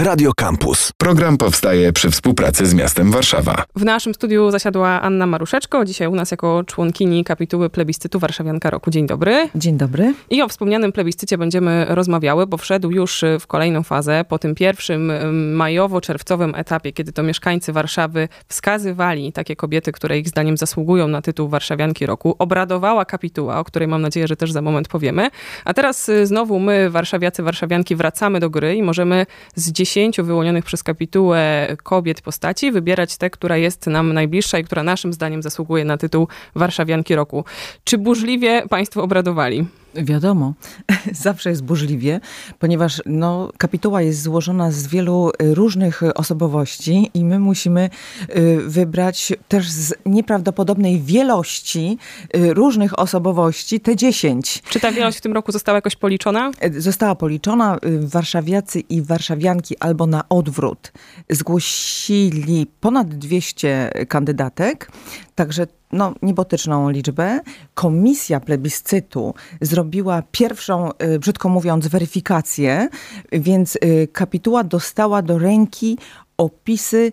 Radio Campus. Program powstaje przy współpracy z miastem Warszawa. W naszym studiu zasiadła Anna Maruszeczko, dzisiaj u nas jako członkini kapituły plebiscytu Warszawianka Roku. Dzień dobry. Dzień dobry. I o wspomnianym plebiscycie będziemy rozmawiały, bo wszedł już w kolejną fazę. Po tym pierwszym majowo-czerwcowym etapie, kiedy to mieszkańcy Warszawy wskazywali takie kobiety, które ich zdaniem zasługują na tytuł Warszawianki Roku, obradowała kapituła, o której mam nadzieję, że też za moment powiemy. A teraz y, znowu my, warszawiacy, warszawianki, wracamy do gry i możemy z dziesięciu wyłonionych przez kapitułę kobiet postaci wybierać tę, która jest nam najbliższa i która naszym zdaniem zasługuje na tytuł Warszawianki Roku. Czy burzliwie Państwo obradowali? Wiadomo, zawsze jest burzliwie, ponieważ no, kapituła jest złożona z wielu y, różnych osobowości i my musimy y, wybrać też z nieprawdopodobnej wielości y, różnych osobowości te dziesięć. Czy ta wielość w tym roku została jakoś policzona? Została policzona. Warszawiacy i warszawianki albo na odwrót zgłosili ponad 200 kandydatek, także no, niebotyczną liczbę. Komisja plebiscytu zrobiła pierwszą, y, brzydko mówiąc, weryfikację, więc y, kapituła dostała do ręki opisy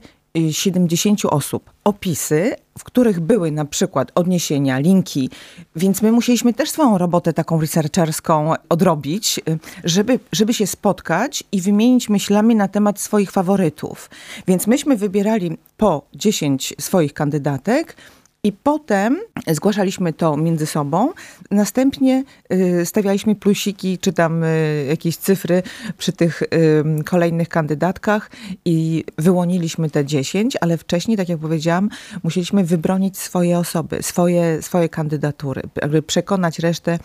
70 y, osób. Opisy, w których były na przykład odniesienia, linki, więc my musieliśmy też swoją robotę taką researcherską odrobić, żeby, żeby się spotkać i wymienić myślami na temat swoich faworytów. Więc myśmy wybierali po 10 swoich kandydatek, i potem zgłaszaliśmy to między sobą. Następnie y, stawialiśmy plusiki, czy tam y, jakieś cyfry przy tych kolejnych kandydatkach i wyłoniliśmy te 10, ale wcześniej, tak jak powiedziałam, musieliśmy wybronić swoje osoby, swoje, swoje kandydatury, aby przekonać resztę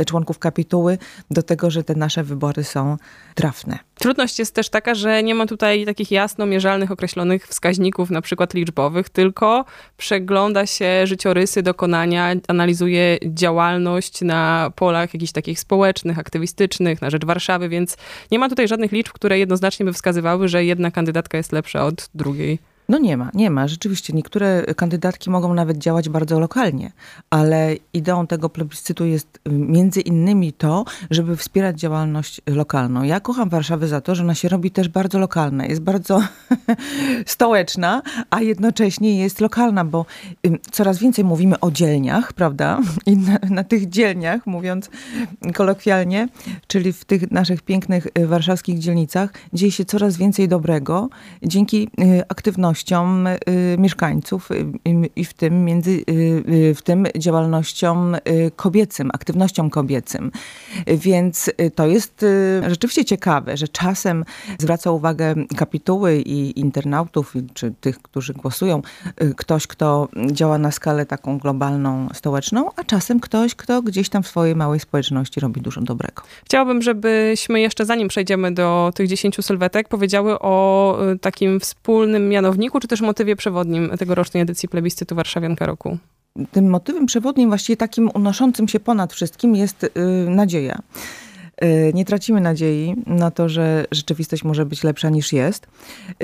y, członków kapituły do tego, że te nasze wybory są trafne. Trudność jest też taka, że nie ma tutaj takich jasno mierzalnych, określonych wskaźników, na przykład liczbowych, tylko przegląda się życiorysy, dokonania, analizuje działalność na polach jakichś takich społecznych, aktywistycznych, na rzecz Warszawy, więc nie ma tutaj żadnych liczb, które jednoznacznie by wskazywały, że jedna kandydatka jest lepsza od drugiej. No nie ma, nie ma. Rzeczywiście niektóre kandydatki mogą nawet działać bardzo lokalnie, ale ideą tego plebiscytu jest między innymi to, żeby wspierać działalność lokalną. Ja kocham Warszawę za to, że ona się robi też bardzo lokalna. Jest bardzo stołeczna, a jednocześnie jest lokalna, bo coraz więcej mówimy o dzielniach, prawda? I na, na tych dzielniach, mówiąc kolokwialnie, czyli w tych naszych pięknych y, warszawskich dzielnicach, dzieje się coraz więcej dobrego dzięki y, aktywności Y, mieszkańców y, i w tym, między, y, w tym działalnością kobiecym, aktywnością kobiecym. Więc to jest rzeczywiście ciekawe, że czasem zwraca uwagę kapituły i internautów, czy tych, którzy głosują, ktoś, kto działa na skalę taką globalną, stołeczną, a czasem ktoś, kto gdzieś tam w swojej małej społeczności robi dużo dobrego. Chciałabym, żebyśmy jeszcze zanim przejdziemy do tych dziesięciu sylwetek, powiedziały o takim wspólnym mianowniku, czy też motywie przewodnim tegorocznej edycji plebiscytu Warszawianka Roku? Tym motywem przewodnim, właściwie takim unoszącym się ponad wszystkim jest yy, nadzieja. Y, nie tracimy nadziei na to, że rzeczywistość może być lepsza niż jest.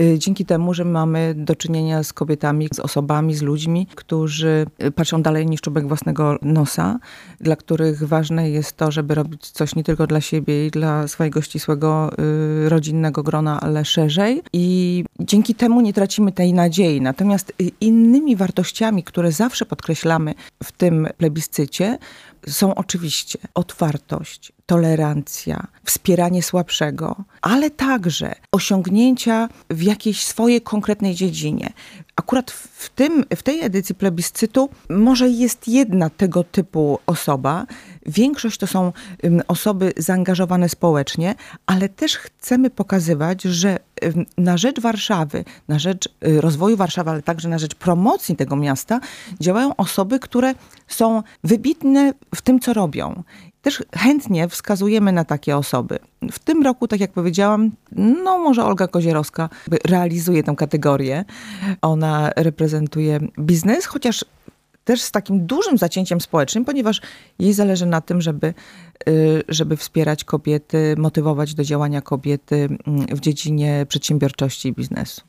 Y, dzięki temu, że mamy do czynienia z kobietami, z osobami, z ludźmi, którzy patrzą dalej niż czubek własnego nosa, dla których ważne jest to, żeby robić coś nie tylko dla siebie i dla swojego ścisłego y, rodzinnego grona, ale szerzej. I dzięki temu nie tracimy tej nadziei. Natomiast innymi wartościami, które zawsze podkreślamy w tym plebiscycie, są oczywiście otwartość, tolerancja, wspieranie słabszego, ale także osiągnięcia w jakiejś swojej konkretnej dziedzinie. Akurat w, tym, w tej edycji plebiscytu może jest jedna tego typu osoba. Większość to są osoby zaangażowane społecznie, ale też chcemy pokazywać, że na rzecz Warszawy, na rzecz y, rozwoju Warszawy, ale także na rzecz promocji tego miasta działają osoby, które są wybitne w tym, co robią. Też chętnie wskazujemy na takie osoby. W tym roku, tak jak powiedziałam, no może Olga Kozierowska realizuje tę kategorię. Ona reprezentuje biznes, chociaż też z takim dużym zacięciem społecznym, ponieważ jej zależy na tym, żeby, y, żeby wspierać kobiety, motywować do działania kobiety mm, w dziedzinie przedsiębiorczości i biznesu.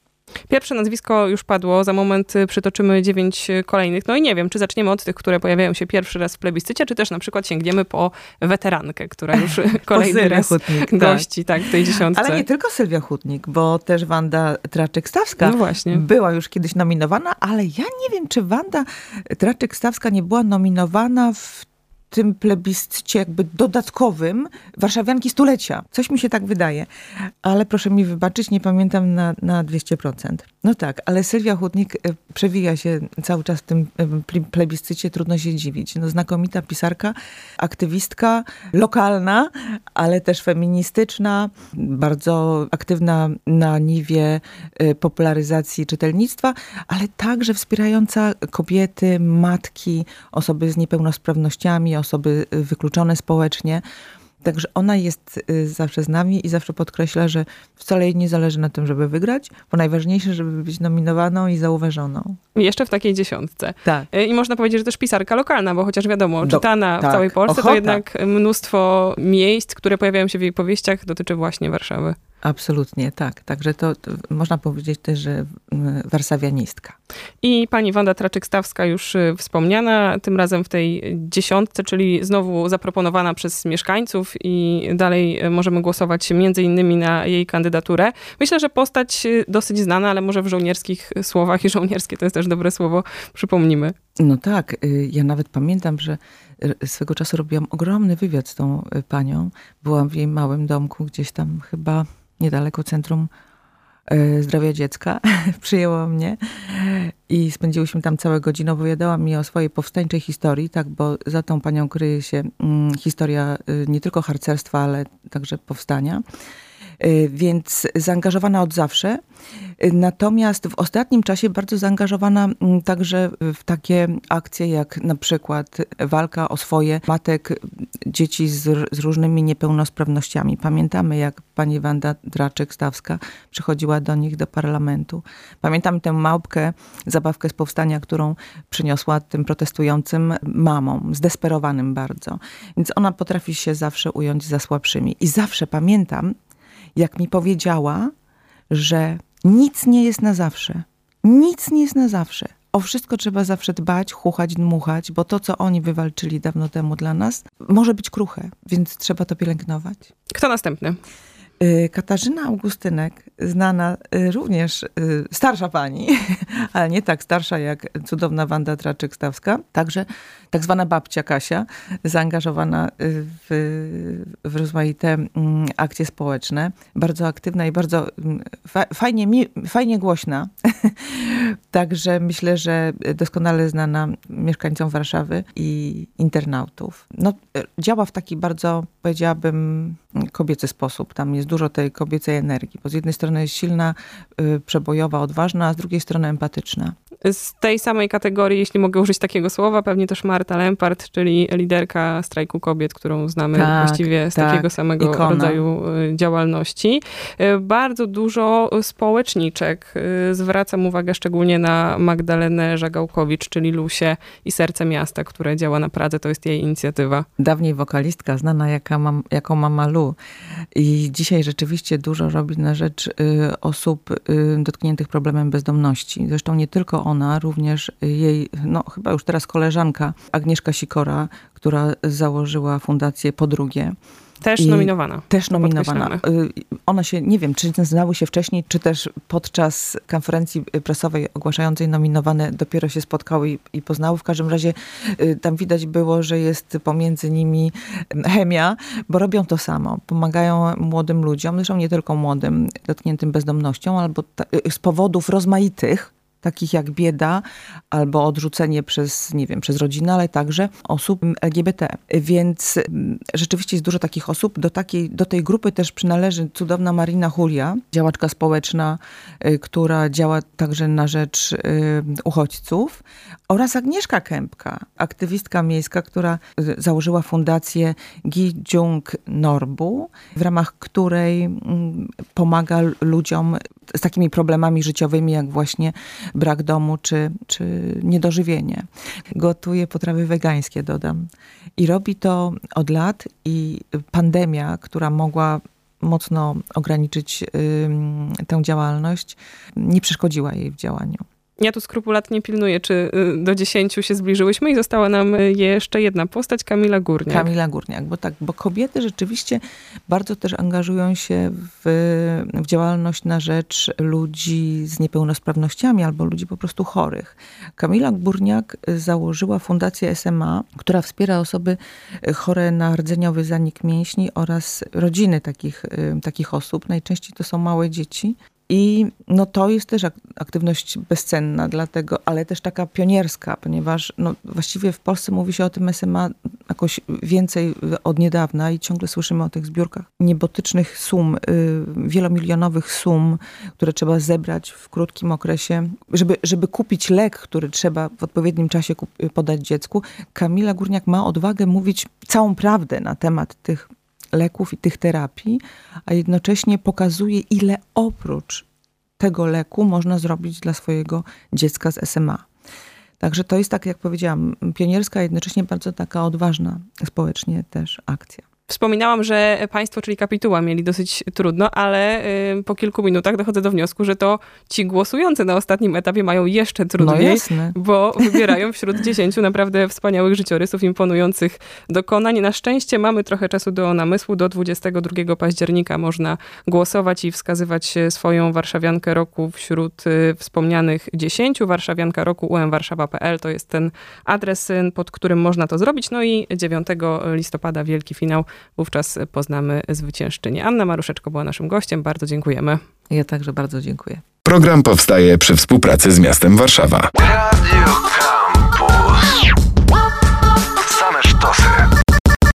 Pierwsze nazwisko już padło, za moment y, przytoczymy dziewięć kolejnych. No i nie wiem, czy zaczniemy od tych, które pojawiają się pierwszy raz w plebiscycie, czy też na przykład sięgniemy po weterankę, która już kolejny raz Hutnik, tak. gości tak. tak, w tej dziesiątce. Ale nie tylko Sylwia Hutnik, bo też Wanda Traczyk-Stawska no właśnie. była już kiedyś nominowana, ale ja nie wiem, czy Wanda Traczyk-Stawska nie była nominowana w tym plebiscycie jakby dodatkowym warszawianki stulecia. Coś mi się tak wydaje. Ale proszę mi wybaczyć, nie pamiętam na, na 200%. No tak, ale Sylwia Chudnik e, przewija się cały czas w tym e, plebiscycie, trudno się dziwić. No, znakomita pisarka, aktywistka, lokalna, ale też feministyczna, bardzo aktywna na niwie e, popularyzacji czytelnictwa, ale także wspierająca kobiety, matki, osoby z niepełnosprawnościami, osoby wykluczone społecznie. Także ona jest y, zawsze z nami i zawsze podkreśla, że wcale jej nie zależy na tym, żeby wygrać, bo najważniejsze, żeby być nominowaną i zauważoną. Jeszcze w takiej dziesiątce. Tak. Y, I można powiedzieć, że też pisarka lokalna, bo chociaż wiadomo, Do, czytana tak. w całej Polsce, Ochota. to jednak mnóstwo miejsc, które pojawiają się w jej powieściach, dotyczy właśnie Warszawy. Absolutnie, tak. Także to, to, można powiedzieć też, że warszawianistka. I pani Wanda Traczyk-Stawska już y, wspomniana, tym razem w tej dziesiątce, czyli znowu zaproponowana przez mieszkańców i dalej y, możemy głosować między innymi na jej kandydaturę. Myślę, że postać y, dosyć znana, ale może w żołnierskich słowach i żołnierskie to jest też dobre słowo, przypomnimy. No tak, ja nawet pamiętam, że swego czasu robiłam ogromny wywiad z tą panią. Byłam w jej małym domku, gdzieś tam chyba niedaleko Centrum e, Zdrowia Dziecka. Przyjęło mnie i spędziłyśmy tam całe godziny. Opowiadała mi o swojej powstańczej historii, tak, bo za tą panią kryje się mm, historia y, nie tylko harcerstwa, ale także powstania. Y, więc zaangażowana od zawsze. Y, natomiast w ostatnim czasie bardzo zaangażowana mm, także w takie akcje jak na przykład walka o swoje matek, dzieci z, z różnymi niepełnosprawnościami. Pamiętamy, jak pani Wanda Draczek-Stawska przychodziła do nich do parlamentu. Pamiętam tę małpkę, zabawkę z powstania, którą przyniosła tym protestującym mamom, zdesperowanym bardzo. Więc ona potrafi się zawsze ująć za słabszymi. I zawsze pamiętam, jak mi powiedziała, że nic nie jest na zawsze. Nic nie jest na zawsze. O wszystko trzeba zawsze dbać, chuchać, dmuchać, bo to, co oni wywalczyli dawno temu dla nas, może być kruche, więc trzeba to pielęgnować. Kto następny? Y, Katarzyna Augustynek, znana y, również, y, starsza pani, ale nie tak starsza jak cudowna Wanda Traczyk-Stawska, także tak zwana babcia Kasia, zaangażowana w, w rozmaite mm, akcje społeczne, bardzo aktywna i bardzo mm, fajnie, fajnie głośna. Także myślę, że doskonale znana mieszkańcom Warszawy i internautów. No, działa w taki bardzo, powiedziałabym, kobiecy sposób. Tam jest dużo tej kobiecej energii, bo z jednej strony jest silna, y, przebojowa, odważna, a z drugiej strony empatyczna. Z tej samej kategorii, jeśli mogę użyć takiego słowa, pewnie też Marta Lempart, czyli liderka strajku kobiet, którą znamy tak, właściwie z tak, takiego samego ikona. rodzaju y, działalności. Y, bardzo dużo społeczniczek. Zwracam uwagę szczególnie na Magdalenę Żagałkowicz, czyli Lusie i Serce Miasta, które działa na Pradze. To jest jej inicjatywa. Dawniej wokalistka, znana jaka mam, jako Mama Lu. I dzisiaj rzeczywiście dużo robi na rzecz y, osób y, dotkniętych problemem bezdomności. Zresztą nie tylko ona, również jej, no chyba już teraz koleżanka Agnieszka Sikora, która założyła fundację Po drugie. Też nominowana. Też nominowana. Y, ona się, nie wiem, czy znały się wcześniej, czy też podczas konferencji prasowej ogłaszającej nominowane dopiero się spotkały i, i poznały. W każdym razie y, tam widać było, że jest pomiędzy nimi chemia, bo robią to samo. Pomagają młodym ludziom, zresztą nie tylko młodym, dotkniętym bezdomnością, albo y, z powodów rozmaitych, takich jak bieda albo odrzucenie przez, nie wiem, przez rodzinę, ale także osób LGBT. Więc mm, rzeczywiście jest dużo takich osób. Do, takiej, do tej grupy też przynależy cudowna Marina Julia, działaczka społeczna, y, która działa także na rzecz y, uchodźców oraz Agnieszka Kępka, aktywistka miejska, która y, założyła fundację Gi Jung Norbu, w ramach której mm, pomaga ludziom z takimi problemami życiowymi, jak właśnie brak domu czy, czy niedożywienie. Gotuje potrawy wegańskie, dodam. I robi to od lat i pandemia, która mogła mocno ograniczyć tę działalność, nie przeszkodziła jej w działaniu. Ja tu skrupulatnie pilnuję, czy y, do dziesięciu się zbliżyłyśmy i została nam y, jeszcze jedna postać, Kamila Górniak. Kamila Górniak, bo tak, bo kobiety rzeczywiście bardzo też angażują się w, w działalność na rzecz ludzi z niepełnosprawnościami albo ludzi po prostu chorych. Kamila Górniak założyła Fundację SMA, która wspiera osoby chore na rdzeniowy zanik mięśni oraz rodziny takich, y, takich osób. Najczęściej to są małe dzieci. I no to jest też aktywność bezcenna, dlatego, ale też taka pionierska, ponieważ no właściwie w Polsce mówi się o tym SMA jakoś więcej od niedawna i ciągle słyszymy o tych zbiórkach niebotycznych sum, y, wielomilionowych sum, które trzeba zebrać w krótkim okresie, żeby, żeby kupić lek, który trzeba w odpowiednim czasie podać dziecku. Kamila Górniak ma odwagę mówić całą prawdę na temat tych leków i tych terapii, a jednocześnie pokazuje, ile oprócz tego leku można zrobić dla swojego dziecka z SMA. Także to jest, tak jak powiedziałam, pionierska, jednocześnie bardzo taka odważna społecznie też akcja. Wspominałam, że państwo, czyli kapituła, mieli dosyć trudno, ale y, po kilku minutach dochodzę do wniosku, że to ci głosujący na ostatnim etapie mają jeszcze trudniej, no bo wybierają wśród dziesięciu naprawdę wspaniałych życiorysów, imponujących dokonań. Na szczęście mamy trochę czasu do namysłu. Do 22 października można głosować i wskazywać swoją warszawiankę roku wśród y, wspomnianych dziesięciu. Warszawianka roku umwarszawa.pl to jest ten adres, y, pod którym można to zrobić. No i 9 listopada wielki finał Wówczas poznamy zwyciężczynię. Anna Maruszeczko była naszym gościem. Bardzo dziękujemy. Ja także bardzo dziękuję. Program powstaje przy współpracy z miastem Warszawa. Radio